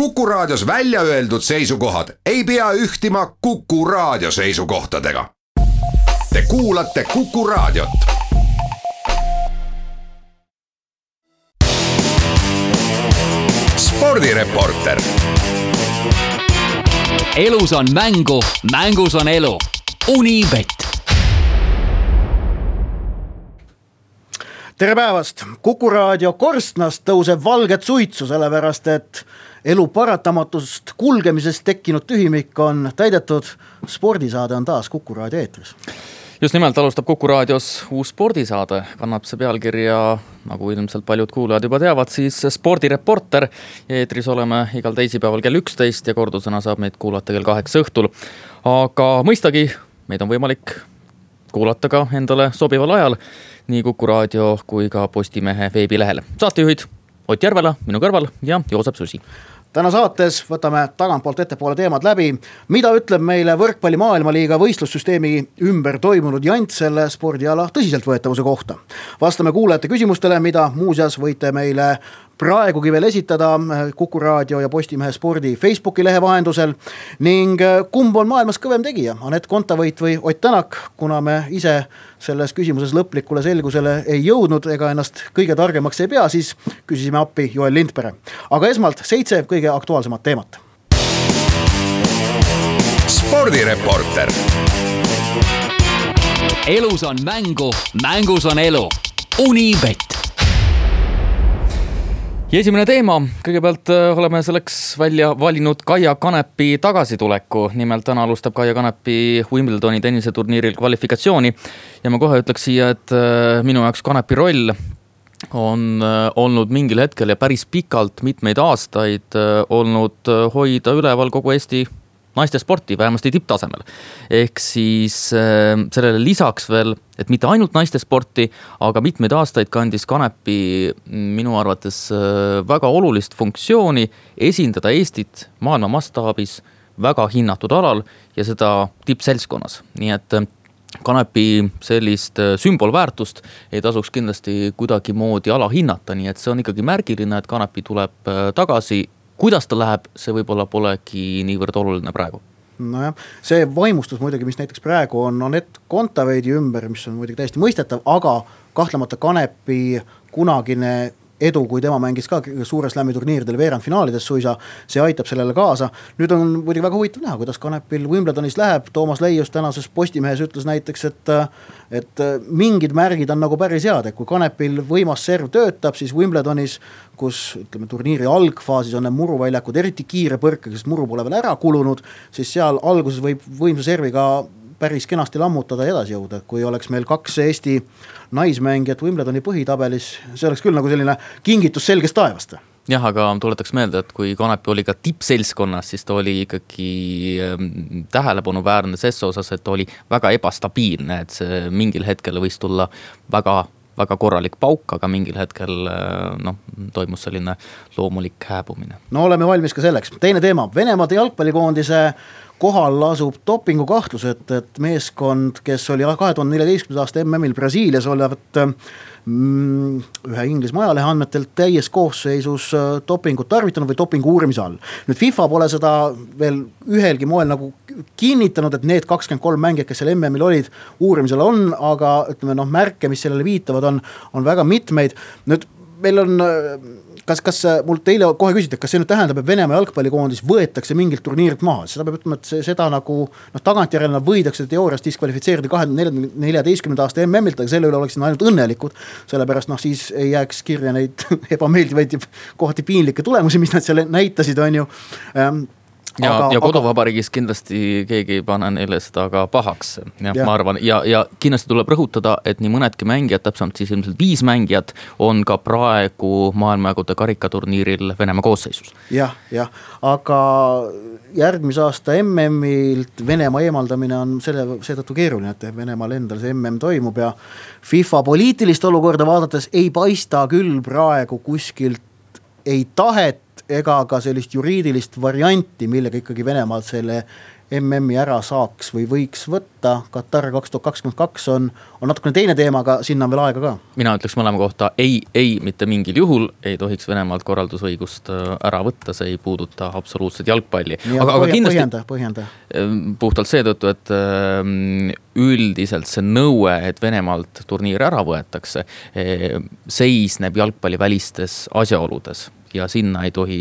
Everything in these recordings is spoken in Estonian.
Kuku Raadios välja öeldud seisukohad ei pea ühtima Kuku Raadio seisukohtadega. Te kuulate Kuku Raadiot. spordireporter. elus on mängu, mängus on elu. Unibet tere päevast, Kuku raadio korstnast tõuseb valget suitsu, sellepärast et elu paratamatust kulgemisest tekkinud tühimik on täidetud. spordisaade on taas Kuku raadio eetris just nimelt alustab Kuku raadios uus spordisaade, kannab see pealkirja, nagu ilmselt paljud kuulajad juba teavad, siis spordireporter. eetris oleme igal teisipäeval kell üksteist ja kordusena saab meid kuulata kell kaheksa õhtul. aga mõistagi, meid on võimalik kuulata ka endale sobival ajal nii Kuku raadio kui ka Postimehe veebilehel. saatejuhid Ott Järvela minu kõrval ja Joosep Susi täna saates võtame tagantpoolt ettepoole teemad läbi. mida ütleb meile võrkpalli maailmaliiga võistlussüsteemi ümber toimunud jant selle spordiala tõsiseltvõetavuse kohta. vastame kuulajate küsimustele, mida muuseas võite meile praegugi veel esitada äh, Kuku raadio ja Postimehe spordi Facebooki lehe vahendusel. ning äh, kumb on maailmas kõvem tegija, Anett Kontavõit või Ott Tänak, kuna me ise selles küsimuses lõplikule selgusele ei jõudnud ega ennast kõige targemaks ei pea, siis küsisime appi Joel Lindpere. aga esmalt seitse kõige aktuaalsemat teemat. spordireporter. elus on mängu, mängus on elu. Unibet ja esimene teema, kõigepealt äh, oleme selleks välja valinud Kaia Kanepi tagasituleku. nimelt täna alustab Kaia Kanepi Wimbledoni tenniseturniiril kvalifikatsiooni. ja ma kohe ütleks siia, et äh, minu jaoks Kanepi roll on äh, olnud mingil hetkel ja päris pikalt, mitmeid aastaid olnud hoida üleval kogu Eesti naistesporti, vähemasti tipptasemel. ehk siis äh, sellele lisaks veel, et mitte ainult naistesporti, aga mitmeid aastaid kandis Kanepi minu arvates äh, väga olulist funktsiooni esindada Eestit maailma mastaabis väga hinnatud alal ja seda tippseltskonnas, nii et äh, kanepi sellist sümbolväärtust ei tasuks kindlasti kuidagimoodi alahinnata, nii et see on ikkagi märgiline, et Kanepi tuleb tagasi kuidas ta läheb, see võib-olla polegi niivõrd oluline praegu. Nojah, see vaimustus muidugi, mis näiteks praegu on Anett Kontaveidi ümber, mis on muidugi täiesti mõistetav, aga kahtlemata Kanepi kunagine edu, kui tema mängis ka suure slam'i turniiridel veerandfinaalides suisa, see aitab sellele kaasa. nüüd on muidugi väga huvitav näha, kuidas Kanepil Wimbledonis läheb, Toomas Leius tänases Postimehes ütles näiteks, et et mingid märgid on nagu päris head, et kui Kanepil võimas serv töötab, siis Wimbledonis, kus ütleme, turniiri algfaasis on need muruväljakud eriti kiire põrkega, sest muru pole veel ära kulunud, siis seal alguses võib võimsa serviga päris kenasti lammutada ja edasi jõuda, kui oleks meil kaks Eesti naismängijat Wimbledoni põhitabelis, see oleks küll nagu selline kingitus selgest taevast jah, aga tuletaks meelde, et kui Kanepi oli ka tippseltskonnas, siis ta oli ikkagi ähm, tähelepanuväärne ses osas, et ta oli väga ebastabiilne, et see mingil hetkel võis tulla väga väga korralik pauk, aga mingil hetkel äh, noh, toimus selline loomulik hääbumine. no oleme valmis ka selleks, teine teema, Venemaade jalgpallikoondise kohal lasub dopingukahtlus, et, et meeskond, kes oli kahe tuhande neljateistkümnenda aasta MM-il Brasiilias olevat mm, ühe Inglismaa ajalehe andmetel täies koosseisus äh, dopingut tarvitanud või dopingu uurimise all. nüüd FIFA pole seda veel ühelgi moel nagu kinnitanud, et need kakskümmend kolm mängijat, kes seal MM-il olid, uurimisel on, aga ütleme noh, märke, mis sellele viitavad, on, on väga mitmeid. nüüd meil on kas, kas mult eile kohe küsiti, et kas see nüüd tähendab, et Venemaa jalgpallikoondis võetakse mingilt turniirilt maha, seda peab ütlema, et see, seda nagu noh, tagantjärele nad võidakse teoorias diskvalifitseerida kahe tuhande neljateistkümnenda aasta MM-ilt, aga selle üle oleksid nad ainult õnnelikud. sellepärast noh, siis ei jääks kirja neid ebameeldivaid ja kohati piinlikke tulemusi, mis nad seal näitasid, on ju ähm, ja, ja koduvabariigis aga... kindlasti keegi ei pane neile seda ka pahaks, jah ja., ma arvan, ja, ja kindlasti tuleb rõhutada, et nii mõnedki mängijad, täpsemalt siis ilmselt viis mängijat, on ka praegu maailmajagude karikaturniiril Venemaa koosseisus ja,. jah, jah, aga järgmise aasta MM-ilt Venemaa eemaldamine on selle, seetõttu keeruline, et Venemaal endal see MM toimub ja FIFA poliitilist olukorda vaadates ei paista küll praegu kuskilt ei tahet ega ka sellist juriidilist varianti, millega ikkagi Venemaalt selle MM-i ära saaks või võiks võtta. Katar kaks tuhat kakskümmend kaks on, on natukene teine teema, aga sinna on veel aega ka. mina ütleks mõlema kohta ei, ei, mitte mingil juhul ei tohiks Venemaalt korraldusõigust äh, ära võtta, see ei puuduta absoluutselt jalgpalli. aga, aga kindlasti. põhjenda, põhjenda. Ehm, puhtalt seetõttu, et ehm, üldiselt see nõue, et Venemaalt turniir ära võetakse, ehm, seisneb jalgpallivälistes asjaoludes ja sinna ei tohi,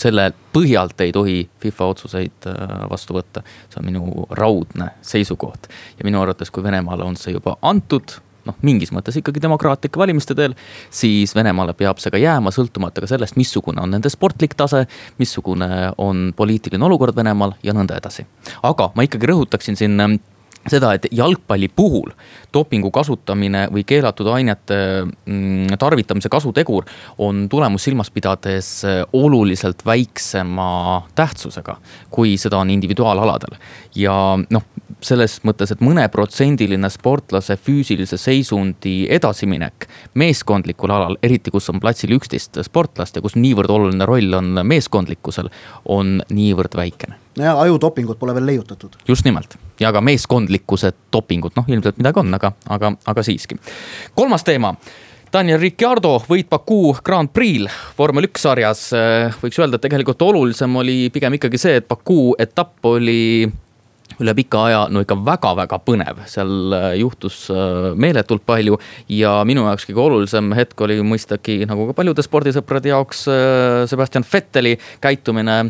selle põhjalt ei tohi FIFA otsuseid äh, vastu võtta. see on minu raudne seisukoht ja minu arvates, kui Venemaale on see juba antud noh, mingis mõttes ikkagi demokraatlike valimiste teel, siis Venemaale peab see ka jääma, sõltumata ka sellest, missugune on nende sportlik tase, missugune on poliitiline olukord Venemaal ja nõnda edasi. aga ma ikkagi rõhutaksin siin seda, et jalgpalli puhul dopingu kasutamine või keelatud ainete mm, tarvitamise kasutegur on tulemus silmas pidades oluliselt väiksema tähtsusega, kui seda on individuaalaladel. ja noh, selles mõttes, et mõneprotsendiline sportlase füüsilise seisundi edasiminek meeskondlikul alal, eriti kus on platsil üksteist sportlast ja kus niivõrd oluline roll on meeskondlikkusel, on niivõrd väikene ja ajudopingut pole veel leiutatud. just nimelt ja ka meeskondlikkuse dopingut, noh ilmselt midagi on, aga, aga, aga siiski. kolmas teema Daniel Ricciardo võit Baku Grand Prix'l vormel üks sarjas. võiks öelda, et tegelikult olulisem oli pigem ikkagi see, et Baku etapp oli üle pika aja no ikka väga-väga põnev, seal äh, juhtus äh, meeletult palju. ja minu jaoks kõige olulisem hetk oli mõistagi nagu ka paljude spordisõprade jaoks äh, Sebastian Vetteli käitumine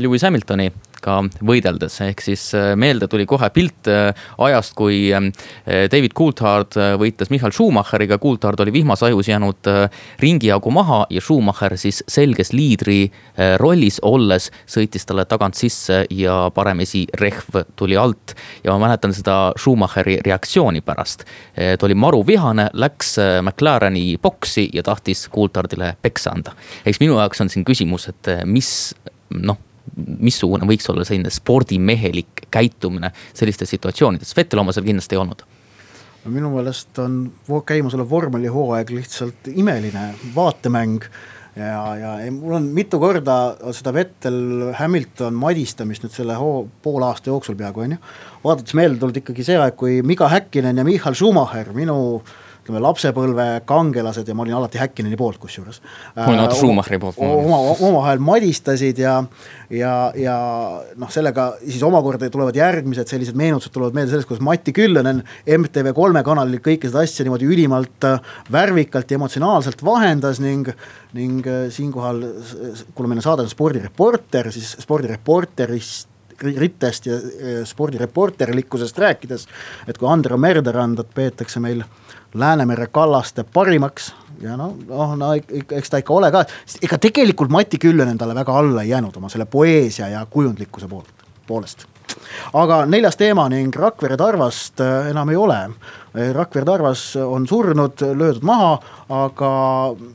Lewis Hamiltoni ka võideldes, ehk siis äh, meelde tuli kohe pilt äh, ajast, kui äh, David Coulthard võitles Michael Schumacheriga, Coulthard oli vihmasajus jäänud ringi jagu maha ja Schumacher siis selges liidri rollis olles sõitis talle tagant sisse ja paremisi rehv tuli alt. ja ma mäletan seda Schumacheri reaktsiooni pärast. ta oli maru vihane, läks McLareni boksi ja tahtis Coulthardile peksa anda. eks minu jaoks on siin küsimus, et mis noh missugune võiks olla selline spordimehelik käitumine sellistes situatsioonides, Vettel oma seal kindlasti ei olnud minu meelest on käimasolev vormelihooaeg lihtsalt imeline vaatemäng ja, ja mul on mitu korda seda Vettel Hamilton madistamist nüüd selle hoo poole aasta jooksul peaaegu on ju. vaadates meelde tulnud ikkagi see aeg, kui Mika Häkkinen ja Michal Schumacher, minu äh, ütleme lapsepõlve kangelased ja ma olin alati Häkkineni poolt kusjuures. olin alati Schumacheri poolt. oma, omavahel madistasid ja, ja, ja noh, sellega siis omakorda tulevad järgmised sellised meenutused tulevad meelde sellest, kuidas Mati Küllönen MTV3 kanalil kõike seda asja niimoodi ülimalt äh, värvikalt ja emotsionaalselt vahendas ning, ning äh, siinkohal, kuna meil on saade on spordireporter, siis spordireporterist rittest ja spordireporterlikkusest rääkides, et kui Andero Merderandat peetakse meil Läänemere kallaste parimaks ja noh, noh, no eks ta ikka ole ka, ega tegelikult Mati Küllönen talle väga alla ei jäänud oma selle poeesia ja kujundlikkuse poolt, poolest. aga neljas teema ning Rakvere Tarvast äh, enam ei ole. Rakvere Tarvas on surnud, löödud maha, aga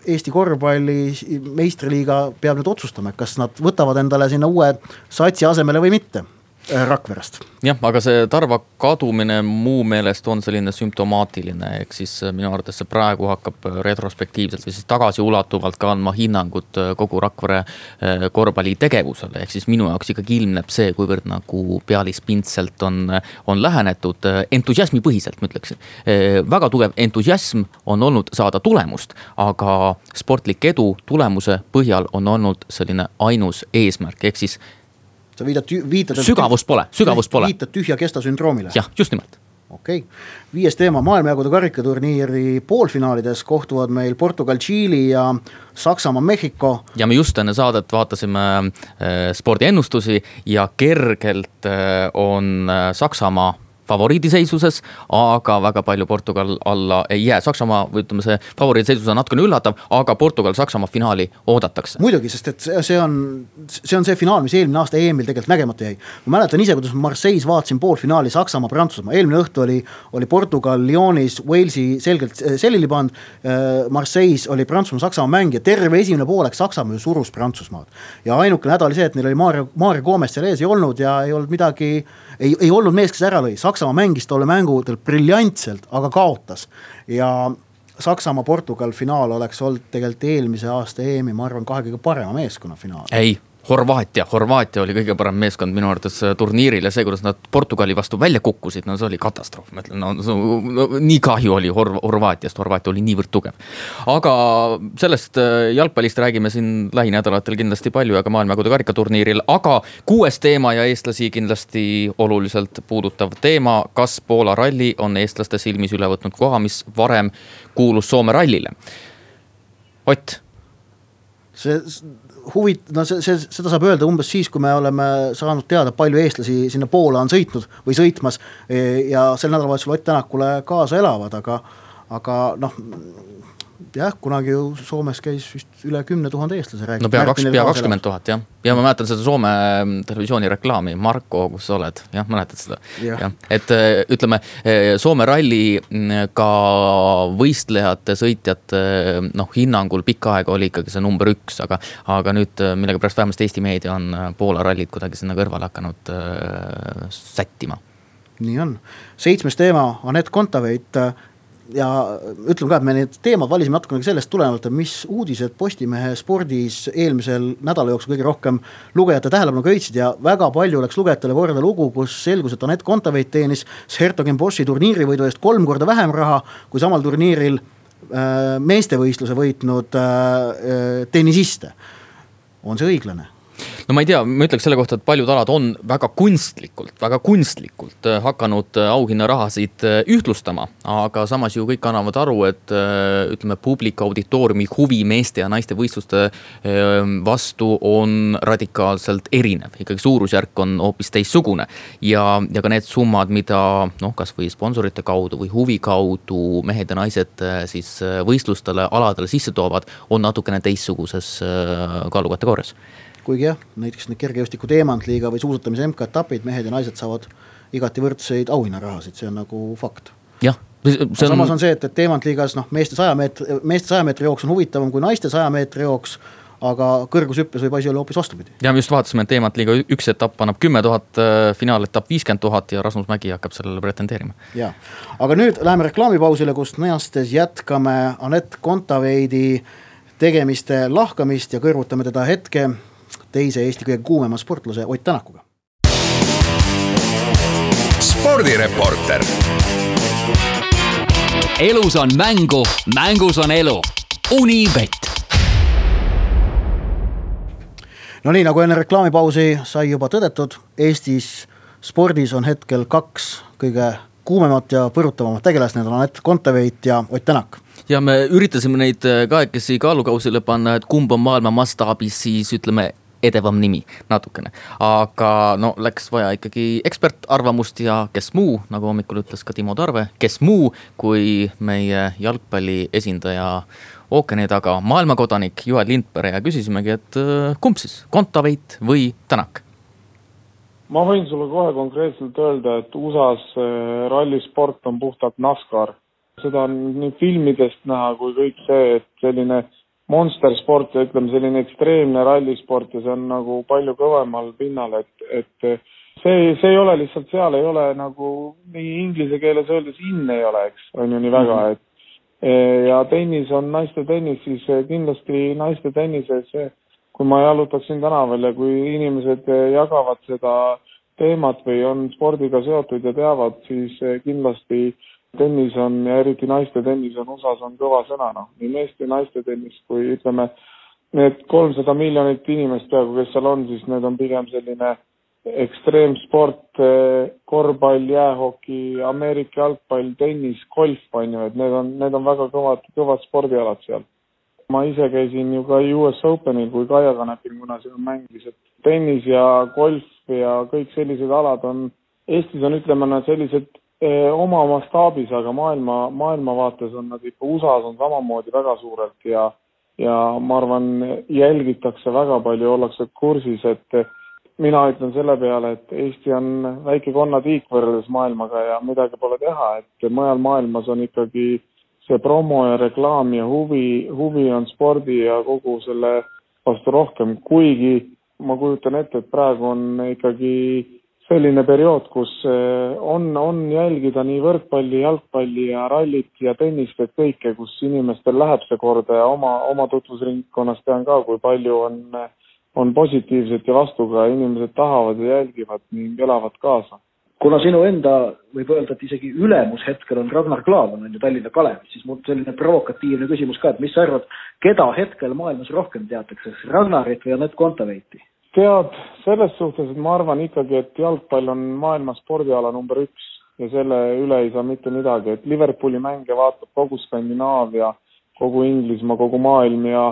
Eesti korvpalli meistriliiga peab nüüd otsustama, kas nad võtavad endale sinna uue satsi asemele või mitte Äh, Rakverest. jah, aga see Tarva kadumine mu meelest on selline sümptomaatiline, ehk siis äh, minu arvates see praegu hakkab äh, retrospektiivselt või siis tagasiulatuvalt ka andma hinnangut kogu Rakvere korvpalli tegevusele. ehk siis minu jaoks ikkagi ilmneb see, kuivõrd nagu pealispindselt on, on lähenetud entusiasmipõhiselt, ma ütleksin. väga tugev entusiasm on olnud saada tulemust, aga sportlik edu tulemuse põhjal on olnud selline ainus eesmärk, ehk siis sa viidad, viitad. sügavust pole, sügavust pole. viitad tühja kesta sündroomile. jah, just nimelt okei okay., viies teema, maailmajagude karikaturniiri poolfinaalides kohtuvad meil Portugal, Tšiili ja Saksamaa, Mehhiko. ja me just enne saadet vaatasime äh, spordiennustusi ja kergelt äh, on äh, Saksamaa favoriidiseisuses, aga väga palju Portugal alla ei jää. Saksamaa või ütleme, see favoriidiseisus on natukene üllatav, aga Portugal-Saksamaa finaali oodatakse. muidugi, sest et see, on, see on see finaal, mis eelmine aasta EM-il tegelikult nägemata jäi. ma mäletan ise, kuidas Marseille's vaatasin poolfinaali Saksamaa-Prantsusmaa, eelmine õhtu oli, oli Portugal Lyonis Walesi selgelt selili pannud. Äh, Marseille's oli Prantsusmaa-Saksamaa mäng ja terve esimene poolek Saksamaa ju surus Prantsusmaad. ja ainukene häda oli see, et neil oli Maarja, Maarja Goomest seal ees ei olnud ja ei olnud midagi ei, ei olnud mees, kes ära lõi, Saksamaa mängis tolle mängu briljantselt, aga kaotas. ja Saksamaa-Portugal finaal oleks olnud tegelikult eelmise aasta EM-i, ma arvan, kahe kõige parema meeskonna finaal. ei Horvaatia, Horvaatia oli kõige parem meeskond minu arvates äh, turniiril ja see, kuidas nad Portugali vastu välja kukkusid, no see oli katastroof, ma ütlen, no, no nii kahju oli Horv-, Horvaatiast, Horvaatia oli niivõrd tugev. aga sellest äh, jalgpallist räägime siin lähinädalatel kindlasti palju ja ka maailmajagude karikaturniiril, aga kuues teema ja eestlasi kindlasti oluliselt puudutav teema, kas Poola ralli on eestlaste silmis üle võtnud koha, mis varem kuulus Soome rallile? Ott? See huvit-, no see, see, seda saab öelda umbes siis, kui me oleme saanud teada, palju eestlasi sinna Poola on sõitnud või sõitmas ja sel nädalavahetusel Ott Tänakule kaasa elavad, aga aga noh, jah, kunagi ju Soomes käis vist üle kümne tuhande eestlase. no pea kaks, pea kakskümmend tuhat jah, ja ma mäletan seda Soome mm, televisiooni reklaami, Marko, kus sa oled, jah, mäletad seda? jah, et äh, ütleme, äh, Soome ralli mm, ka võistlejate, sõitjate noh, hinnangul pikka aega oli ikkagi see number üks, aga, aga nüüd äh, millegipärast vähemasti Eesti meedia on Poola rallit kuidagi sinna kõrvale hakanud äh, sättima. Nii on, seitsmes teema, Anett Kontaveit ja ütleme ka, et me need teemad valisime natukene sellest tulenevalt, mis uudised Postimehe spordis eelmisel nädala jooksul kõige rohkem lugejate tähelepanu köitsid ja väga palju läks lugejatele korda lugu, kus selgus, et Anett Kontaveit teenis Hertogenboschi turniirivõidu eest kolm korda vähem raha kui samal turniiril äh, meestevõistluse võitnud äh, äh tennisiste. on see õiglane? No ma ei tea, ma ütleks selle kohta, et paljud alad on väga kunstlikult, väga kunstlikult äh, hakanud äh, auhinnarahasid äh, ühtlustama. aga samas ju kõik annavad aru, et ütleme, publiku auditooriumi huvi meeste ja naiste võistluste vastu on radikaalselt erinev. ikkagi suurusjärk on hoopis teistsugune. ja, ja ka need summad, mida noh, kasvõi sponsorite kaudu või huvi kaudu mehed ja naised siis võistlustele, aladele sisse toovad, on natukene teistsuguses kaalukategoorias kuigi jah, näiteks need kergejõustiku teemantliiga või suusatamise MK-etapid, mehed ja naised saavad igati võrdseid auhinnarahasid, see on nagu fakt. jah, see on. samas on see, et, et teemantliigas noh, meeste saja meetri, meeste saja meetri jooks on huvitavam kui naiste saja meetri jooks aga kõrgushüppes võib asi olla hoopis vastupidi. ja me just vaatasime, et teemantliiga üks etapp annab kümme tuhat, äh, finaaletapp viiskümmend tuhat ja Rasmus Mägi hakkab sellele pretendeerima. ja, aga nüüd läheme reklaamipausile, kus näastes jätkame Anett Kontaveidi tegemiste lahkamist ja kõrvutame teda hetke teise Eesti kõige kuumema sportlase Ott Tänakuga. spordireporter. elus on mängu, mängus on elu. Unibet. no nii nagu enne reklaamipausi sai juba tõdetud, Eestis spordis on hetkel kaks kõige kuumemat ja põrutavamat tegelast, need on Anett Kontaveit ja Ott Tänak ja me üritasime neid kahekesi kaalukausile panna, et kumb on maailma mastaabis siis ütleme edevam nimi natukene. aga no läks vaja ikkagi ekspertarvamust ja kes muu, nagu hommikul ütles ka Timo Tarve, kes muu kui meie jalgpalli esindaja ookeani taga, maailmakodanik Joel Lindpere ja küsisimegi, et äh, kumb siis, Kontaveit või Tänak? ma võin sulle kohe konkreetselt öelda, et USA-s äh, rallisport on puhtalt NASCAR. seda on nii filmidest näha kui kõik see, et selline monstersport ja ütleme, selline ekstreemne rallisport ja see on nagu palju kõvemal pinnal, et, et see, see ei ole lihtsalt, seal ei ole nagu nii inglise keeles öeldes in ei ole, eks, on ju nii väga, mhm. et ja tennis on naiste tennis, siis kindlasti naiste tennises, kui ma jalutaksin tänaval ja kui inimesed jagavad seda teemat või on spordiga seotud ja teavad, siis kindlasti tennis on ja eriti naiste tennis on USA-s on kõva sõna, noh, nii meeste naiste tennis kui ütleme, need kolmsada miljonit inimest peaaegu, kes seal on, siis need on pigem selline ekstreemsport, korvpall, jäähoki, Ameerika jalgpall, tennis, golf on ju, et need on, need on väga kõvad, kõvad spordialad seal. ma ise käisin ju ka US Openil, kui Kaia Kanepil, kuna seal mängis, et tennis ja golf ja kõik sellised alad on, Eestis on, ütleme, nad sellised Eh, oma mastaabis, aga maailma, maailmavaates on nad ikka, USA-s on samamoodi väga suurelt ja ja ma arvan, jälgitakse väga palju, ollakse kursis, et mina ütlen selle peale, et Eesti on väike konnatiik võrreldes maailmaga ja midagi pole teha, et mujal maailmas on ikkagi see promo ja reklaam ja huvi, huvi on spordi ja kogu selle vastu rohkem, kuigi ma kujutan ette, et praegu on ikkagi selline periood, kus eh, on, on jälgida nii võrkpalli, jalgpalli ja rallit ja tennist, et kõike, kus inimestel läheb see korda ja oma, oma tutvusringkonnas tean ka, kui palju on, on positiivset ja vastu ka inimesed tahavad ja jälgivad ning elavad kaasa. kuna sinu enda, võib öelda, et isegi ülemus hetkel on Ragnar Klavan, on ju Tallinna Kalevis, siis mul selline provokatiivne küsimus ka, et mis sa arvad, keda hetkel maailmas rohkem teatakse, kas Ragnarit või Anett Kontaveiti? Tead, selles suhtes, et ma arvan ikkagi, et jalgpall on maailma spordiala number üks ja selle üle ei saa mitte midagi, et Liverpooli mänge vaatab kogu Skandinaavia, kogu Inglismaa, kogu maailm ja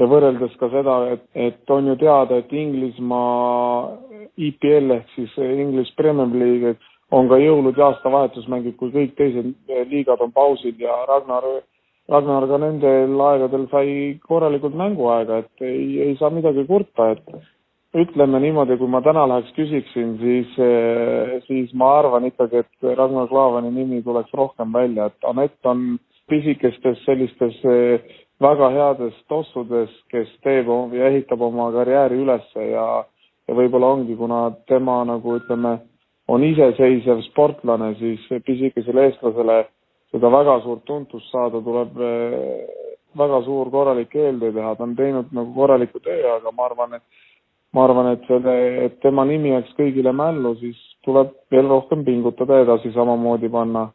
ja võrreldes ka seda, et, et on ju teada, et Inglismaa IPL ehk siis English Premier League on ka jõulud ja aastavahetusmängid, kui kõik teised liigad on pausil ja Ragnar, Ragnar ka nendel aegadel sai korralikult mänguaega, et ei, ei saa midagi kurta, et ütleme niimoodi, kui ma täna läheks küsiksin, siis, eh, siis ma arvan ikkagi, et Ragnar Klavani nimi tuleks rohkem välja, et Anett on pisikestes sellistes eh, väga heades tossudes, kes teeb ja ehitab oma karjääri ülesse ja, ja võib-olla ongi, kuna tema nagu ütleme, on iseseisev sportlane, siis pisikesele eestlasele seda väga suurt tuntust saada, tuleb eh, väga suur korralik eeltöö teha, ta on teinud nagu korraliku töö, aga ma arvan, et ma arvan, et selle, et tema nimi jääks kõigile mällu, siis tuleb veel rohkem pingutada edasi samamoodi panna.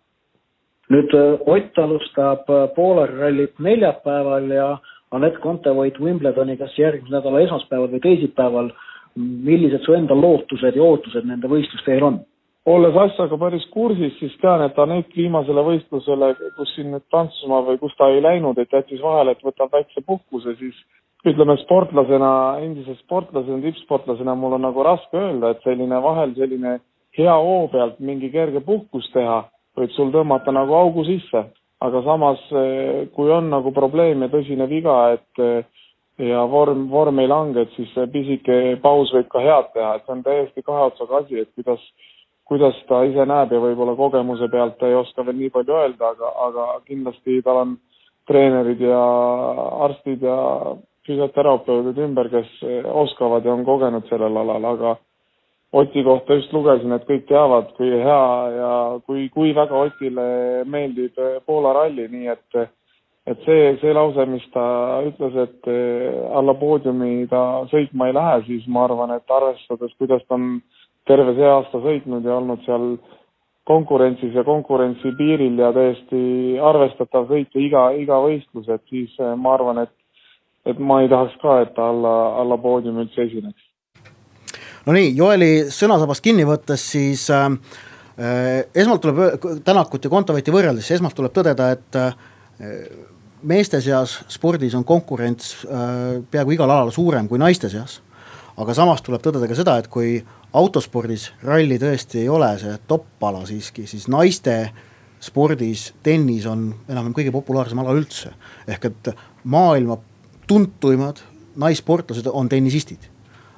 nüüd äh, Ott alustab äh, Poola rallit neljapäeval ja Anett Kontaveit Wimbledoni kas järgmise nädala esmaspäeval või teisipäeval. millised su enda lootused ja ootused nende võistlusteel on? olles asjaga päris kursis, siis tean, et Anett viimasele võistlusele, kus siin nüüd Prantsusmaa või kus ta ei läinud, et jättis vahele, et võtab väikse puhkuse, siis ütleme sportlasena, endise sportlasena, tippsportlasena mul on nagu raske öelda, et selline vahel selline hea hoo pealt mingi kerge puhkus teha võib sul tõmmata nagu augu sisse. aga samas, eh, kui on nagu probleem ja tõsine viga, et eh, ja vorm, vorm ei lange, et siis pisike paus võib ka head teha, et see on täiesti kahe otsaga asi, et kuidas, kuidas ta ise näeb ja võib-olla kogemuse pealt ei oska veel nii palju öelda, aga, aga kindlasti tal on treenerid ja arstid ja füsioterapeudid ümber, kes oskavad ja on kogenud sellel alal, aga Oti kohta just lugesin, et kõik teavad, kui hea ja kui, kui väga Otile meeldib Poola ralli, nii et et see, see lause, mis ta ütles, et alla poodiumi ta sõitma ei lähe, siis ma arvan, et arvestades, kuidas ta on terve see aasta sõitnud ja olnud seal konkurentsis ja konkurentsi piiril ja täiesti arvestatav sõit iga, iga võistlus, et siis ma arvan, et et ma ei tahaks ka, et ta alla, alla poodiumi üldse esineks. no nii, Joeli sõnasabast kinni võttes, siis äh, esmalt tuleb Tänakut ja Kontaveiti võrreldes, esmalt tuleb tõdeda, et äh, meeste seas spordis on konkurents äh, peaaegu igal alal suurem kui naiste seas. aga samas tuleb tõdeda ka seda, et kui autospordis ralli tõesti ei ole see top-ala siiski, siis naiste spordis tennis on enam-vähem kõige populaarsem ala üldse. ehk et maailma tuntuimad naissportlased on tennisistid.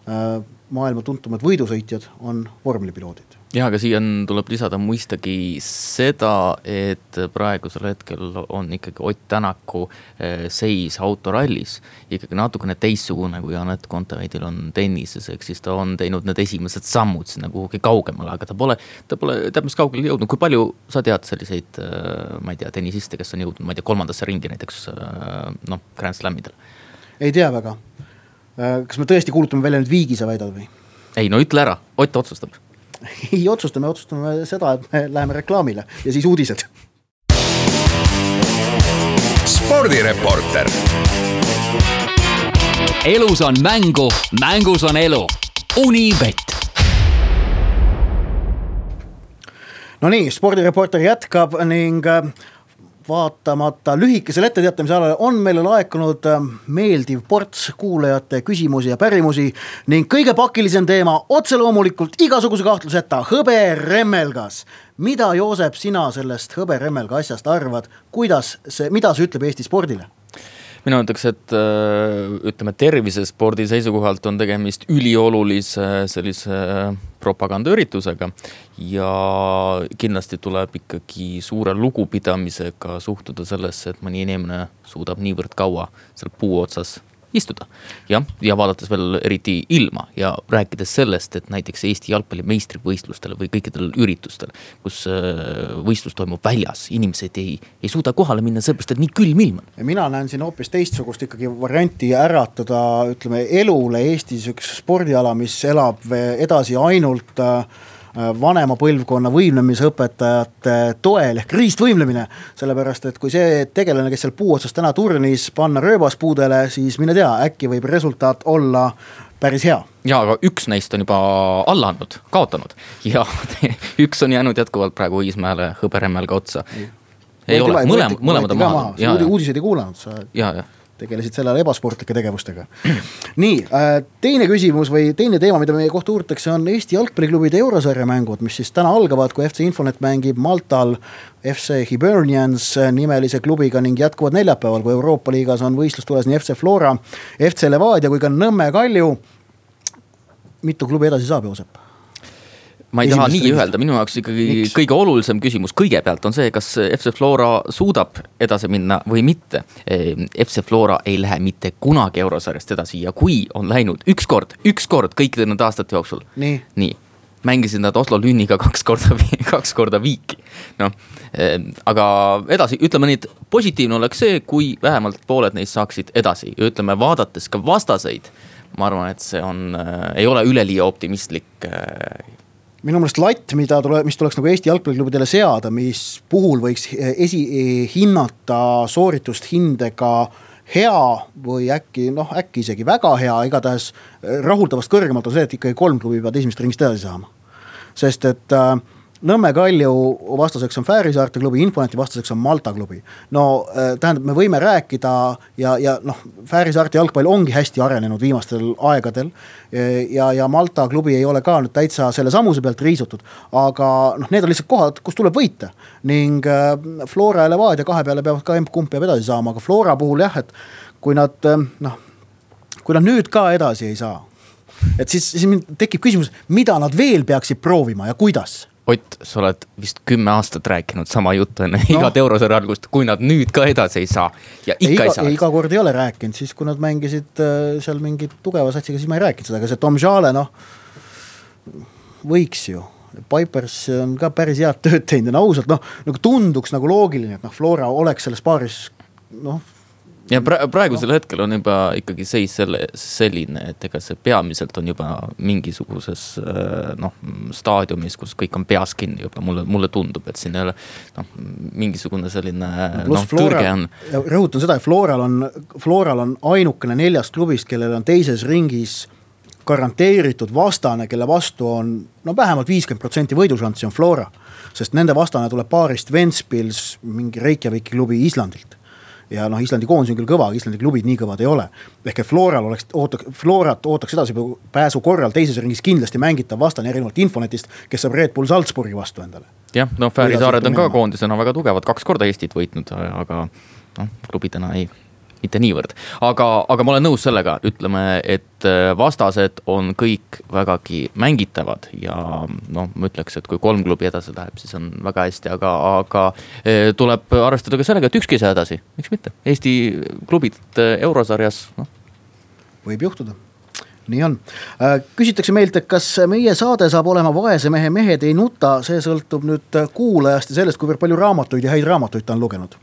Äh, maailma tuntumad võidusõitjad on vormelipiloodid. Jah, aga siia on, tuleb lisada mõistagi seda, et praegusel hetkel on ikkagi Ott Tänaku äh, seis autorallis ikkagi natukene teistsugune, kui Anett Kontaveidil on tennises, ehk siis ta on teinud need esimesed sammud sinna kuhugi kaugemale, aga ta pole, ta pole teab mis kaugele jõudnud, kui palju sa tead selliseid, äh, ma ei tea, tennisiste, kes on jõudnud, ma ei tea, kolmandasse ringi näiteks noh, Grand Slamidel ei tea väga. Kas me tõesti kuulutame välja nüüd viigi, sa väidad või? ei no ütle ära, Ott otsustab ei otsusta, me otsustame seda, et me läheme reklaamile ja siis uudised. spordireporter. elus on mängu, mängus on elu. Unibet. Nonii, spordireporter jätkab ning äh, vaatamata lühikesele etteteatamise ajale on meile laekunud äh, meeldiv ports kuulajate küsimusi ja pärimusi ning kõige pakilisem teema otse loomulikult igasuguse kahtluseta hõberemmelgas. mida, Joosep, sina sellest hõberemmelga asjast arvad, kuidas see, mida see ütleb Eesti spordile? Mina ütleks, et äh, ütleme, tervisespordi seisukohalt on tegemist üliolulise sellise äh, propagandaüritusega. ja kindlasti tuleb ikkagi suure lugupidamisega suhtuda sellesse, et mõni inimene suudab niivõrd kaua seal puu otsas istuda. jah, ja vaadates veel eriti ilma ja rääkides sellest, et näiteks Eesti jalgpalli meistrivõistlustel või kõikidel üritustel, kus äh, võistlus toimub väljas, inimesed ei, ei suuda kohale minna, sellepärast et nii külm ilm on. mina näen siin hoopis teistsugust ikkagi varianti äratada, ütleme elule Eestis üks spordiala, mis elab edasi ainult äh, vanema põlvkonna võimlemisõpetajate toel ehk riistvõimlemine. sellepärast, et kui see tegelane, kes seal puu otsas täna turnis, panna rööbaspuudele, siis mine tea, äkki võib resultaat olla päris hea. ja, aga üks neist on juba alla andnud, kaotanud ja üks on jäänud jätkuvalt praegu Õismäele hõberemmelga otsa. ei ole, mõlemad, mõlemad on maha. uudiseid ei kuulanud sa? ja, ja tegelesid sel ajal ebasportlike tegevustega. nii, äh, teine küsimus või teine teema, mida meie kohta uuritakse, on Eesti jalgpalliklubide eurosarja mängud, mis siis täna algavad, kui FC Infonet mängib Maltal FC Hibernians nimelise klubiga ning jätkuvad neljapäeval, kui Euroopa liigas on võistlus tulemas nii FC Flora, FC Levadia kui ka Nõmme Kalju. mitu klubi edasi saab, Joosep? Ma ei taha nii öelda, minu jaoks ikkagi Miks? kõige olulisem küsimus kõigepealt on see, kas FC Flora suudab edasi minna või mitte. Ehm, FC Flora ei lähe mitte kunagi eurosarjast edasi ja kui on läinud ükskord, ükskord kõikide nende aastate jooksul. nii, nii mängisid nad Oslo Lünniga kaks korda, kaks korda viiki. noh, ehm, aga edasi, ütleme nii, et positiivne oleks see, kui vähemalt pooled neist saaksid edasi ütleme, vaadates ka vastaseid. ma arvan, et see on äh,, ei ole üleliia optimistlik äh, minu meelest latt, mida tule, mis tuleks nagu Eesti jalgpalliklubidele seada, mis puhul võiks esi, hinnata sooritust hindega hea või äkki noh, äkki isegi väga hea, igatahes rahuldavast kõrgemalt on see, et ikkagi kolm klubi peavad esimesest ringist edasi saama. sest et äh, Nõmme Kalju vastaseks on Fääri saarte klubi, Infoneti vastaseks on Malta klubi. no äh, tähendab, me võime rääkida ja, ja noh, Fääri saarte jalgpall ongi hästi arenenud viimastel aegadel. ja, ja Malta klubi ei ole ka nüüd täitsa selle samuse pealt riisutud, aga noh, need on lihtsalt kohad, kus tuleb võita. ning äh, Flora ja Levadia kahe peale peavad ka emb-kumb peab edasi saama, aga Flora puhul jah, et kui nad äh, noh, kui nad nüüd ka edasi ei saa et siis, siis tekib küsimus, mida nad veel peaksid proovima ja kuidas Ott, sa oled vist kümme aastat rääkinud sama juttu enne no. igat eurosarja algust, kui nad nüüd ka edasi ei saa ja ikka iga, ei saa. iga kord ei ole rääkinud, siis kui nad mängisid äh, seal mingi tugeva satsiga, siis ma ei rääkinud seda, aga see Tom Jale noh, võiks ju. Pipers on ka päris head tööd teinud ja no ausalt noh, nagu tunduks nagu loogiline, et noh, Flora oleks selles paaris noh ja pra-, praegusel hetkel on juba ikkagi seis selle, selline, et ega see peamiselt on juba mingisuguses äh, noh, staadiumis, kus kõik on peas kinni juba, mulle, mulle tundub, et siin ei ole noh, mingisugune selline noh, tõrge on. rõhutan seda, et Floral on, Floral on ainukene neljast klubist, kellel on teises ringis garanteeritud vastane, kelle vastu on no vähemalt viiskümmend protsenti võidušanssi on Flora. sest nende vastane tuleb paarist Ventspils, mingi Reykjaviki klubi Islandilt ja noh, Islandi koondis on küll kõva, aga Islandi klubid nii kõvad ei ole. ehk et Floral oleks, ootaks, Florat ootaks edasipääsu korral teises ringis kindlasti mängitav vastane erinevalt Infonetist, kes saab Red Bull Salzburgi vastu endale. jah, noh, Fääri saared on ka koondisena väga tugevad, kaks korda Eestit võitnud, aga noh, klubidena ei mitte niivõrd. aga, aga ma olen nõus sellega, ütleme, et äh, vastased on kõik vägagi mängitavad ja noh, ma ütleks, et kui kolm klubi edasi läheb, siis on väga hästi, aga, aga äh, tuleb arvestada ka sellega, et ükski ei saa edasi, miks mitte, Eesti klubid äh, eurosarjas, noh. võib juhtuda nii on. küsitakse meilt, et kas meie saade saab olema vaese mehe Mehed ei nuta, see sõltub nüüd kuulajast ja sellest, kuivõrd palju raamatuid ja häid raamatuid ta on lugenud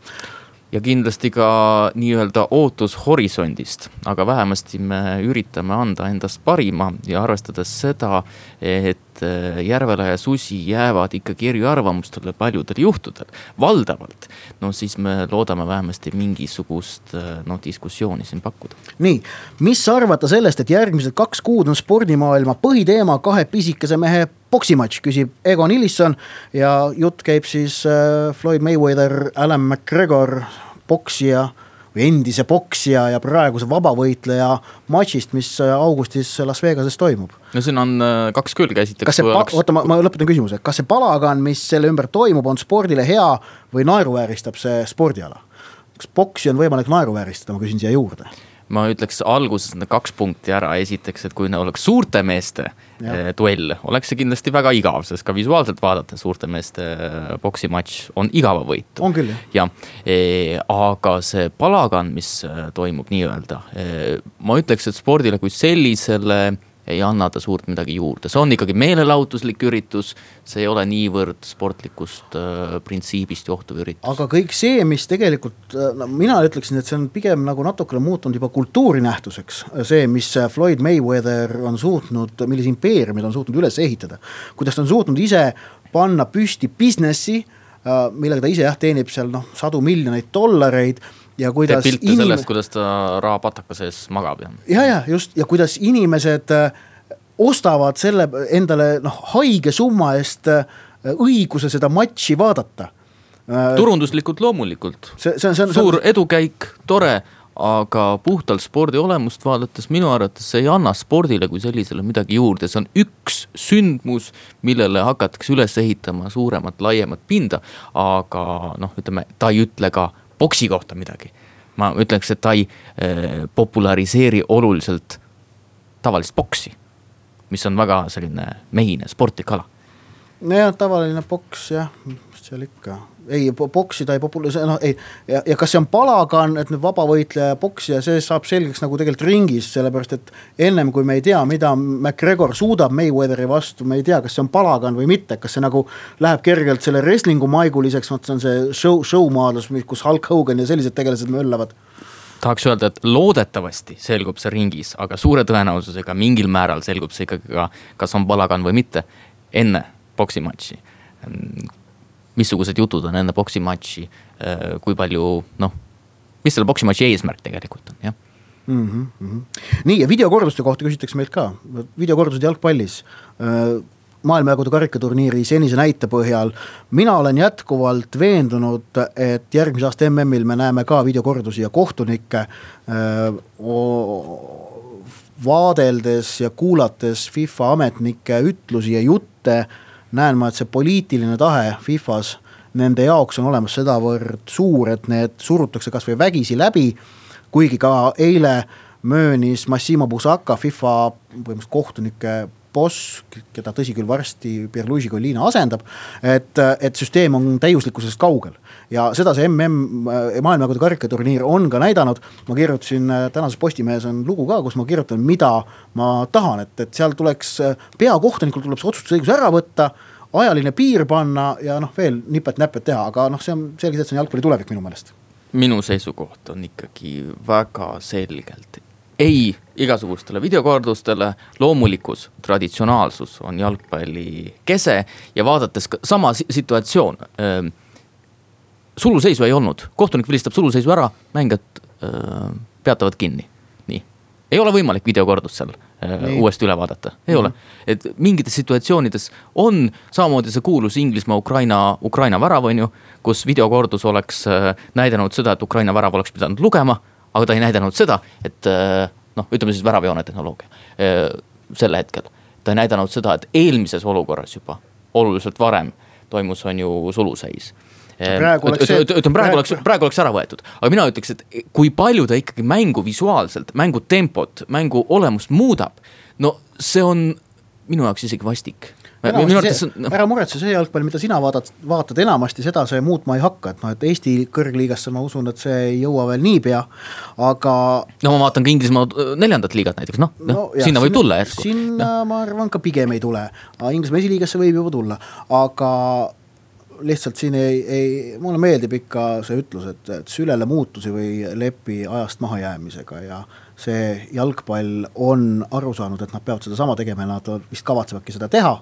ja kindlasti ka nii-öelda ootus horisondist, aga vähemasti me üritame anda endast parima ja arvestades seda, et Järvela ja Susi jäävad ikkagi eriarvamustele paljudel juhtudel, valdavalt. no siis me loodame vähemasti mingisugust noh diskussiooni siin pakkuda. nii, mis arvata sellest, et järgmised kaks kuud on spordimaailma põhiteema kahe pisikese mehe poksimatš, küsib Egon Illisson ja jutt käib siis äh, Floyd Mayweather, Alan McGregor poksija või endise poksija ja praeguse vabavõitleja matšist, mis äh, augustis Las Vegases toimub. no siin on äh, kaks külge, esiteks. kas see, oleks... oota, ma, ma lõpetan küsimuse, kas see palagan, mis selle ümber toimub, on spordile hea või naeruvääristab see spordiala? kas poksi on võimalik naeruvääristada, ma küsin siia juurde ma ütleks alguses need kaks punkti ära, esiteks, et kui oleks suurte meeste ja. Eh, duell, oleks see kindlasti väga igav, sest ka visuaalselt vaadates suurte meeste eh, poksimatš on igavavõitu. on küll jah. jah, eh, aga see palagan, mis toimub nii-öelda, ma ütleks, et spordile kui sellisele ei anna ta suurt midagi juurde, see on ikkagi meelelahutuslik üritus. see ei ole niivõrd sportlikust äh, printsiibist johtuv üritus. aga kõik see, mis tegelikult, äh, no mina ütleksin, et see on pigem nagu natukene muutunud juba kultuurinähtuseks. see, mis Floyd Mayweather on suutnud, millise impeeriumi ta on suutnud üles ehitada. kuidas ta on suutnud ise panna püsti business'i, äh, millega ta ise jah, teenib seal noh, sadu miljoneid dollareid ja kuidas. teeb pilte inim... sellest, kuidas ta rahapataka sees magab ja. ja, ja just ja kuidas inimesed äh, ostavad selle endale noh, haige summa eest äh, õiguse seda matši vaadata. Äh, turunduslikult loomulikult. see, see on, see on. suur edukäik, tore aga puhtalt spordi olemust vaadates minu arvates see ei anna spordile kui sellisele midagi juurde, see on üks sündmus, millele hakatakse üles ehitama suuremat, laiemat pinda. aga noh, ütleme ta ei ütle ka boksi kohta midagi. ma ütleks, et ta ei äh, populariseeri oluliselt tavalist boksi, mis on väga selline mehine, sportlik ala. nojah, tavaline boks jah, mis seal ikka ei boksi ta ei popula-, noh ei. ja, ja kas see on palagan, et nüüd vabavõitleja poksija, see saab selgeks nagu tegelikult ringis, sellepärast et. ennem kui me ei tea, mida McGregor suudab Mayweatheri vastu, me ei tea, kas see on palagan või mitte, kas see nagu. Läheb kergelt selle wrestling'u maiguliseks, vot see on see show, show maadlus, kus Hulk Hogan ja sellised tegelased möllavad tahaks öelda, et loodetavasti selgub see ringis, aga suure tõenäosusega mingil määral selgub see ikkagi ka, kas on palagan või mitte, enne poksimatši missugused jutud on enne poksimatši, äh, kui palju noh, mis selle poksimatši eesmärk tegelikult on, jah mm. -hmm. nii ja videokorduste kohta küsitakse meilt ka, videokordused jalgpallis äh, maailmajagude karikaturniiri senise näite põhjal. mina olen jätkuvalt veendunud, et järgmise aasta MM-il me näeme ka videokordusi ja kohtunikke äh, vaadeldes ja kuulates FIFA ametnike ütlusi ja jutte näen ma, et see poliitiline tahe Fifas nende jaoks on olemas sedavõrd suur, et need surutakse kasvõi vägisi läbi. kuigi ka eile möönis Massimo Busaka, FIFA põhimõtteliselt kohtunike boss, keda tõsi küll varsti Pierluigi Collina asendab. et, et süsteem on täiuslikkusest kaugel ja seda see mm maailmajagude karikaturniir on ka näidanud. ma kirjutasin tänases Postimehes on lugu ka, kus ma kirjutan, mida ma tahan, et, et seal tuleks peakohtunikul tuleb see otsustusõigus ära võtta ajaline piir panna ja noh, veel nipet-näpet teha, aga noh, see on selge, et see on jalgpalli tulevik minu meelest. minu seisukoht on ikkagi väga selgelt ei igasugustele videokordustele, loomulikkus, traditsionaalsus on jalgpalli kese ja vaadates sama situatsioon äh,. suluseisu ei olnud, kohtunik vilistab suluseisu ära, mängijad äh, peatavad kinni, nii. ei ole võimalik videokordust seal Äh, Nii. uuesti üle vaadata, ei mm -hmm. ole. et mingites situatsioonides on samamoodi see kuulus Inglismaa-Ukraina, Ukraina värav, on ju. kus videokordus oleks äh, näidanud seda, et Ukraina värav oleks pidanud lugema, aga ta ei näidanud seda, et äh, noh, ütleme siis väravjoone tehnoloogia sel hetkel. ta ei näidanud seda, et eelmises olukorras juba oluliselt varem toimus, on ju suluseis praegu oleks see. ütleme praegu oleks, praegu oleks ära võetud, aga mina ütleks, et kui palju ta ikkagi mängu visuaalselt, mängu tempot, mängu olemust muudab. no see on minu jaoks isegi vastik ära, see, no. ära muretse, see jalgpall, mida sina vaatad, vaatad enamasti, seda see muutma ei hakka, et noh, et Eesti kõrgliigasse ma usun, et see ei jõua veel niipea, aga. no ma vaatan ka Inglismaa neljandat liigat näiteks, noh no, no, sinna võib tulla järsku. sinna no. ma arvan ka pigem ei tule, Inglismaa esiliigasse võib juba tulla, aga lihtsalt siin ei, ei, mulle meeldib ikka see ütlus, et, et sülele muutusi või lepi ajast mahajäämisega ja see jalgpall on aru saanud, et nad peavad sedasama tegema ja nad vist kavatsevadki seda teha.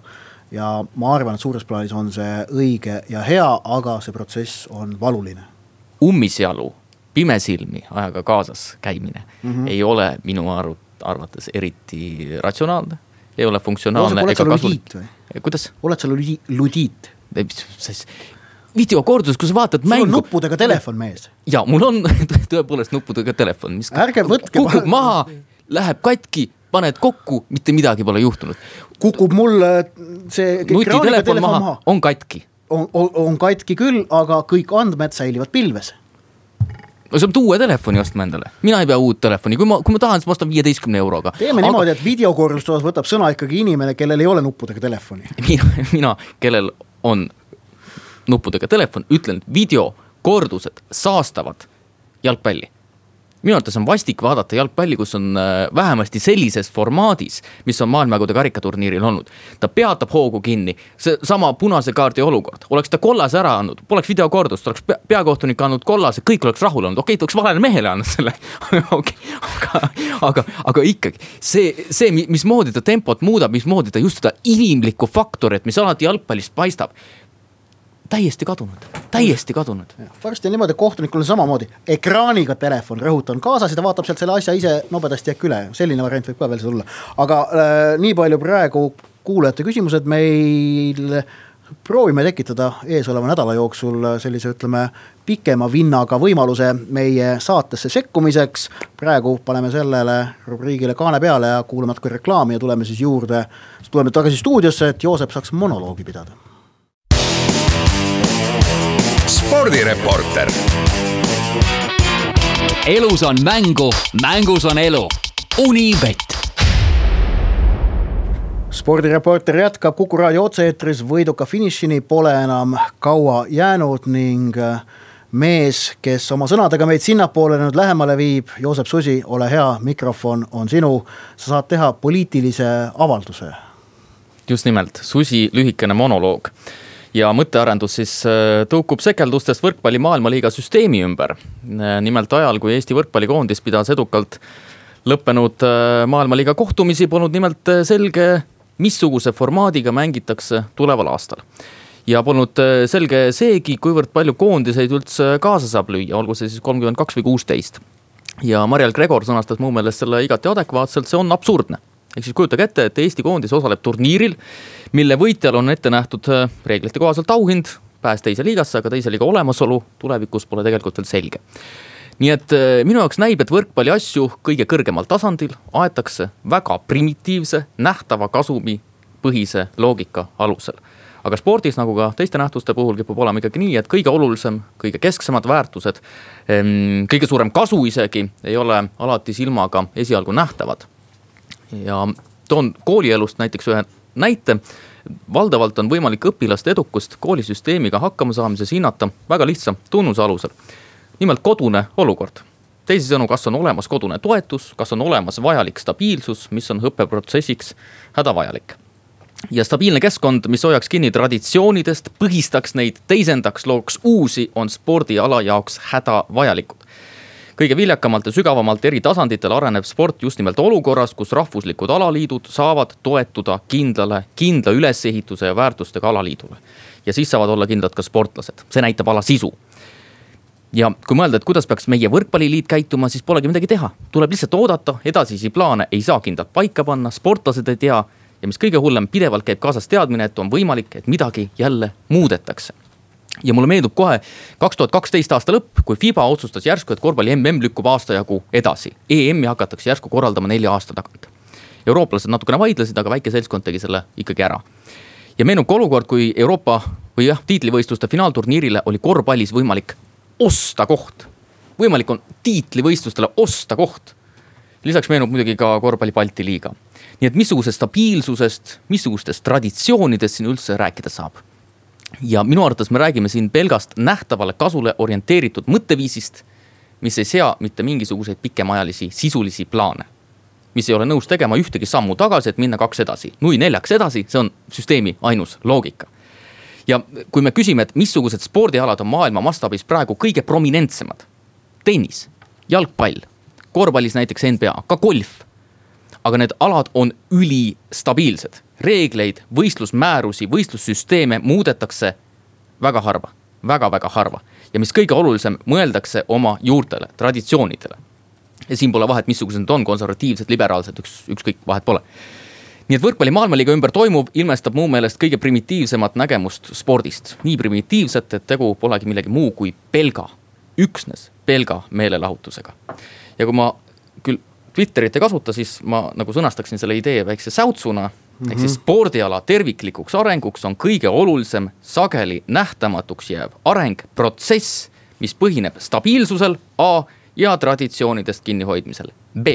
ja ma arvan, et suures plaanis on see õige ja hea, aga see protsess on valuline. ummisjalu, pimesilmi ajaga kaasas käimine mm -hmm. ei ole minu arv, arvates eriti ratsionaalne, ei ole funktsionaalne ega kasulik. kuidas? oled sa ludiit? Videokordus, kus vaatad mängu. sul on nuppudega telefon mees. ja mul on tõepoolest nuppudega telefon, mis ärge võtke. kukub maha, läheb katki, paned kokku, mitte midagi pole juhtunud. kukub mul see. nutitelefon maha, maha., on katki. on, on, on katki küll, aga kõik andmed säilivad pilves sa pead uue telefoni ostma endale, mina ei pea uut telefoni, kui ma, kui ma tahan, siis ma ostan viieteistkümne euroga. teeme Aga... niimoodi, et videokorrustusosas võtab sõna ikkagi inimene, kellel ei ole nuppudega telefoni. mina, mina, kellel on nuppudega telefon, ütlen videokordused saastavad jalgpalli. Minu arvates on vastik vaadata jalgpalli, kus on äh, vähemasti sellises formaadis, mis on maailmajagude karikaturniiril olnud. ta peatab hoogu kinni, seesama punase kaardi olukord, oleks ta kollase ära andnud, poleks videokordust, oleks peakohtunik andnud kollase, kõik oleks rahul olnud, okei okay,, ta oleks valele mehele andnud selle. Okei, aga, aga, aga ikkagi see, see, mismoodi ta tempot muudab, mismoodi ta just seda inimlikku faktorit, mis alati jalgpallist paistab täiesti kadunud, täiesti kadunud. varsti on niimoodi, et kohtunikul on samamoodi ekraaniga telefon, rõhutan, kaasas ja ta vaatab sealt selle asja ise nobedasti äkki üle, selline variant võib ka veel tulla. aga äh, nii palju praegu kuulajate küsimused meil proovime tekitada eesoleva nädala jooksul sellise, ütleme, pikema vinnaga võimaluse meie saatesse sekkumiseks. praegu paneme sellele rubriigile kaane peale ja kuulame natuke reklaami ja tuleme siis juurde, tuleme tagasi stuudiosse, et Joosep saaks monoloogi pidada spordireporter. elus on mängu, mängus on elu. Unibet spordireporter jätkab Kuku raadio otse-eetris, võiduka finišini pole enam kaua jäänud ning äh, mees, kes oma sõnadega meid sinnapoole nüüd lähemale viib, Joosep Susi, ole hea, mikrofon on sinu. sa saad teha poliitilise avalduse. just nimelt, Susi lühikene monoloog ja mõttearendus siis äh, tõukub sekeldustest võrkpalli maailmaliiga süsteemi ümber. Äh, nimelt ajal, kui Eesti võrkpallikoondis pidas edukalt lõppenud äh, maailmaliiga kohtumisi, polnud nimelt selge, missuguse formaadiga mängitakse tuleval aastal. ja polnud selge seegi, kuivõrd palju koondiseid üldse kaasa saab lüüa, olgu see siis kolmkümmend kaks või kuusteist. ja Mariel Gregor sõnastas mu meelest selle igati adekvaatselt, see on absurdne ehk siis kujutage ette, et Eesti koondis osaleb turniiril, mille võitjal on ette nähtud äh, reeglite kohaselt auhind, pääs teise liigasse, aga teise liiga olemasolu tulevikus pole tegelikult veel selge. nii et äh, minu jaoks näib, et võrkpalli asju kõige kõrgemal tasandil aetakse väga primitiivse, nähtava kasumi põhise loogika alusel aga spordis, nagu ka teiste nähtuste puhul, kipub olema ikkagi nii, et kõige olulisem, kõige kesksemad väärtused, kõige suurem kasu isegi ei ole alati silmaga esialgu nähtavad ja toon koolielust näiteks ühe näite. valdavalt on võimalik õpilaste edukust koolisüsteemiga hakkama saamises hinnata väga lihtsa tunnuse alusel. nimelt kodune olukord teisisõnu, kas on olemas kodune toetus, kas on olemas vajalik stabiilsus, mis on õppeprotsessiks hädavajalik. ja stabiilne keskkond, mis hoiaks kinni traditsioonidest, põhistaks neid, teisendaks, looks uusi, on spordiala jaoks hädavajalikud kõige viljakamalt ja sügavamalt eri tasanditel areneb sport just nimelt olukorras, kus rahvuslikud alaliidud saavad toetuda kindlale, kindla ülesehituse ja väärtustega alaliidule. ja siis saavad olla kindlad ka sportlased, see näitab ala sisu. Ja kui mõelda, et kuidas peaks meie võrkpalliliit käituma, siis polegi midagi teha, tuleb lihtsalt oodata, edasisi plaane ei saa kindlalt paika panna, sportlased ei tea. Ja mis kõige hullem, pidevalt käib kaasas teadmine, et on võimalik, et midagi jälle muudetakse ja mulle meenub kohe kaks tuhat kaksteist aasta lõpp, kui Fiba otsustas järsku, et korvpalli mm lükkub aasta jagu edasi. EM-i hakatakse järsku korraldama nelja aasta tagant. eurooplased natukene vaidlesid, aga väike seltskond tegi selle ikkagi ära. ja meenub ka olukord, kui Euroopa või jah, tiitlivõistluste finaalturniirile oli korvpallis võimalik osta koht. võimalik on tiitlivõistlustele osta koht. lisaks meenub muidugi ka korvpalli Balti liiga. nii et missugusest stabiilsusest, missugustest traditsioonidest siin üldse rääkida saab ja minu arvates me räägime siin pelgast nähtavale kasule orienteeritud mõtteviisist, mis ei sea mitte mingisuguseid pikemaajalisi sisulisi plaane. mis ei ole nõus tegema ühtegi sammu tagasi, et minna kaks edasi, nui neljaks edasi, see on süsteemi ainus loogika. ja kui me küsime, et missugused spordialad on maailma mastaabis praegu kõige prominentsemad. tennis, jalgpall, korvpallis näiteks NBA, ka golf. Aga need alad on ülistabiilsed reegleid, võistlusmäärusi, võistlussüsteeme muudetakse väga harva väga,, väga-väga harva. ja mis kõige olulisem, mõeldakse oma juurtele, traditsioonidele. ja siin pole vahet, missugused need on, konservatiivsed, liberaalsed, üks, ükskõik, vahet pole. nii et võrkpalli maailmaliiga ümber toimuv ilmestab mu meelest kõige primitiivsemat nägemust spordist. nii primitiivset, et tegu polegi millegi muu kui pelga, üksnes pelga meelelahutusega. ja kui ma küll Twitterit ei kasuta, siis ma nagu sõnastaksin selle idee väikse säutsuna Mm -hmm. ehk siis mhm. spordiala terviklikuks arenguks on kõige olulisem sageli nähtamatuks jääv areng, protsess, mis põhineb stabiilsusel A ja traditsioonidest kinnihoidmisel B.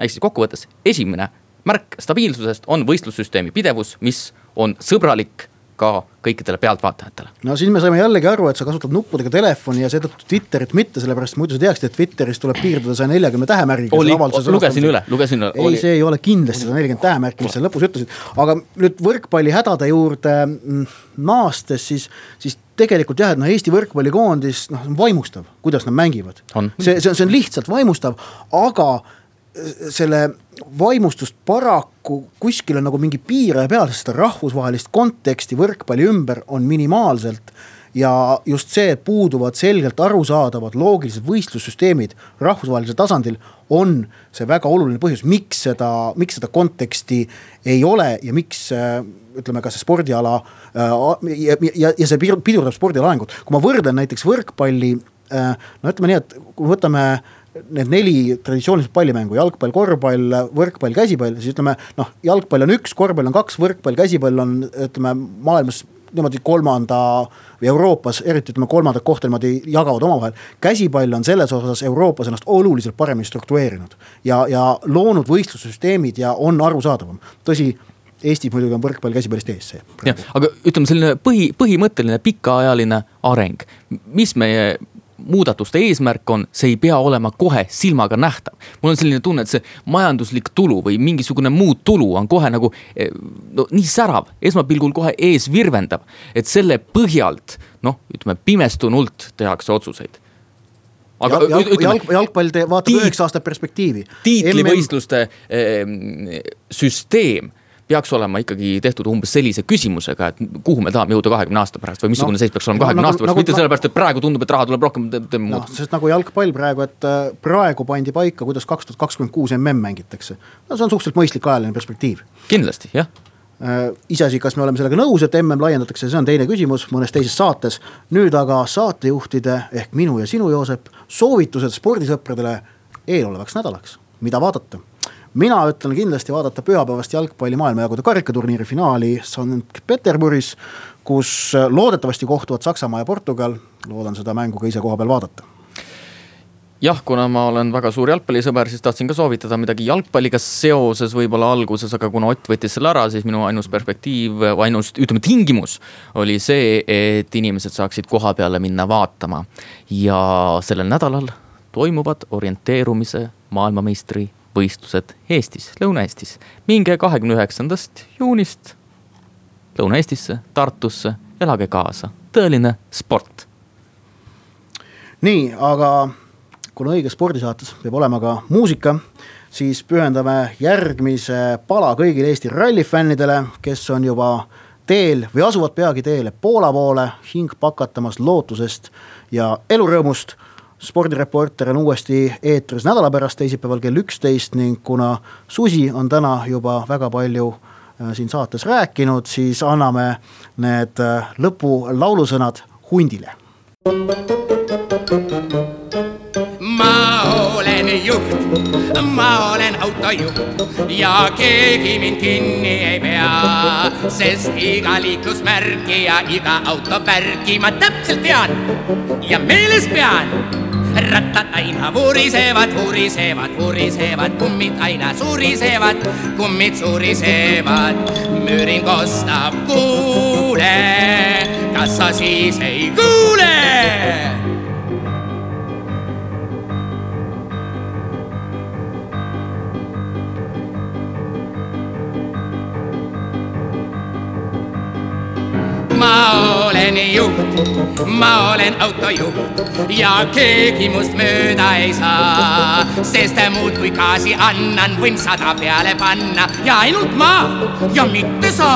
ehk siis kokkuvõttes esimene märk stabiilsusest on võistlussüsteemi pidevus, mis on sõbralik ka kõikidele pealtvaatajatele. no siis me saime jällegi aru, et sa kasutad nuppudega telefoni ja seetõttu Twitterit mitte, sellepärast muidu sa teaksid, et Twitteris tuleb piirduda saja neljakümne tähemärgiga. lugesin üle, lugesin üle. ei, see ei ole kindlasti sada nelikümmend tähemärki, mis sa lõpus ütlesid, aga nüüd võrkpalli hädade juurde mm, naastes, siis, siis tegelikult jah, et noh, Eesti võrkpallikoondis noh, on vaimustav, kuidas nad mängivad. see, see on, see on lihtsalt vaimustav, aga selle vaimustust paraku kuskil on nagu mingi piiraja peal, sest seda rahvusvahelist konteksti võrkpalli ümber on minimaalselt. ja just see, et puuduvad selgelt arusaadavad loogilised võistlussüsteemid rahvusvahelisel tasandil, on see väga oluline põhjus, miks seda, miks seda konteksti ei ole ja miks ütleme, ka see spordiala ja, ja, ja see pidurdab spordiala arengut. kui ma võrdlen näiteks võrkpalli, no ütleme nii, et kui võtame need neli traditsioonilist pallimängu, jalgpall, korvpall, võrkpall, käsipall, siis ütleme noh, jalgpall on üks, korvpall on kaks, võrkpall, käsipall on ütleme maailmas niimoodi kolmanda või Euroopas eriti ütleme kolmandat kohta niimoodi jagavad omavahel. käsipall on selles osas Euroopas ennast oluliselt paremini struktureerinud ja, ja loonud võistlussüsteemid ja on arusaadavam. tõsi, Eestis muidugi on võrkpall käsipallist ees see. jah, aga ütleme, selline põhi, põhimõtteline pikaajaline areng, mis meie muudatuste eesmärk on, see ei pea olema kohe silmaga nähtav. mul on selline tunne, et see majanduslik tulu või mingisugune muu tulu on kohe nagu eh, no nii särav, esmapilgul kohe ees virvendab, et selle põhjalt noh, ütleme pimestunult tehakse otsuseid aga jalg, ütleme, jalg, jalgpall vaatab üheksa aastat perspektiivi. tiitlivõistluste MM... eh, süsteem peaks olema ikkagi tehtud umbes sellise küsimusega, et kuhu me tahame jõuda kahekümne aasta pärast või missugune no, seis peaks olema kahekümne no, aasta pärast nagu,, mitte sellepärast, et praegu tundub, et raha tuleb rohkem, teeme muud no,. sest nagu jalgpall praegu, et äh, praegu pandi paika, kuidas kaks tuhat kakskümmend kuus mm mängitakse. no see on suhteliselt mõistlik ajaline perspektiiv. kindlasti, jah äh, iseasi, kas me oleme sellega nõus, et mm laiendatakse, see on teine küsimus mõnes teises saates. nüüd aga saatejuhtide ehk minu ja sinu, Joosep, soovitused spordisõpradele eelolevaks nädalaks, mida vaadata mina ütlen kindlasti vaadata pühapäevast jalgpalli maailmajagude karikaturniiri finaali Sankt-Peterburis, kus loodetavasti kohtuvad Saksamaa ja Portugal. loodan seda mängu ka ise koha peal vaadata jah, kuna ma olen väga suur jalgpallisõber, siis tahtsin ka soovitada midagi jalgpalliga seoses võib-olla alguses, aga kuna Ott võttis selle ära, siis minu ainus perspektiiv, ainus ütleme tingimus oli see, et inimesed saaksid koha peale minna vaatama. ja sellel nädalal toimuvad orienteerumise maailmameistri võistlused Eestis, Lõuna-Eestis. minge kahekümne üheksandast juunist Lõuna-Eestisse, Tartusse, elage kaasa, tõeline sport. nii, aga kuna õiges spordisaates peab olema ka muusika, siis pühendame järgmise pala kõigile Eesti rallifännidele, kes on juba teel või asuvad peagi teele Poola poole, hing pakatamas lootusest ja elurõõmust spordireporter on uuesti eetris nädala pärast, teisipäeval kell üksteist ning kuna Susi on täna juba väga palju äh, siin saates rääkinud, siis anname need äh, lõpulaulusõnad hundile. ma olen juht, ma olen autojuht ja keegi mind kinni ei pea, sest iga liiklusmärki ja iga autovärki ma täpselt tean ja meeles pean rattad aina vurisevad, vurisevad, vurisevad, kummid aina surisevad, kummid surisevad. müüring kostab, kuule, kas sa siis ei kuule? ma olen juht, ma olen autojuht ja keegi must mööda ei saa, sest muudkui gaasi annan, võin sada peale panna ja ainult ma ja mitte sa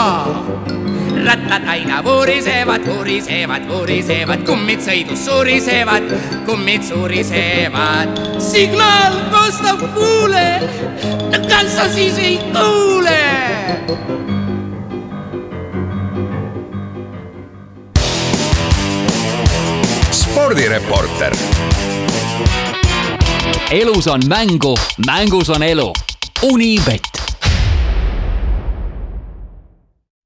rattad aina vurisevad, vurisevad, vurisevad, kummid sõidus surisevad, kummid surisevad. signaal kostab, kuule, kas sa siis ei kuule? Spordireporter. elus on mängu, mängus on elu. Unibet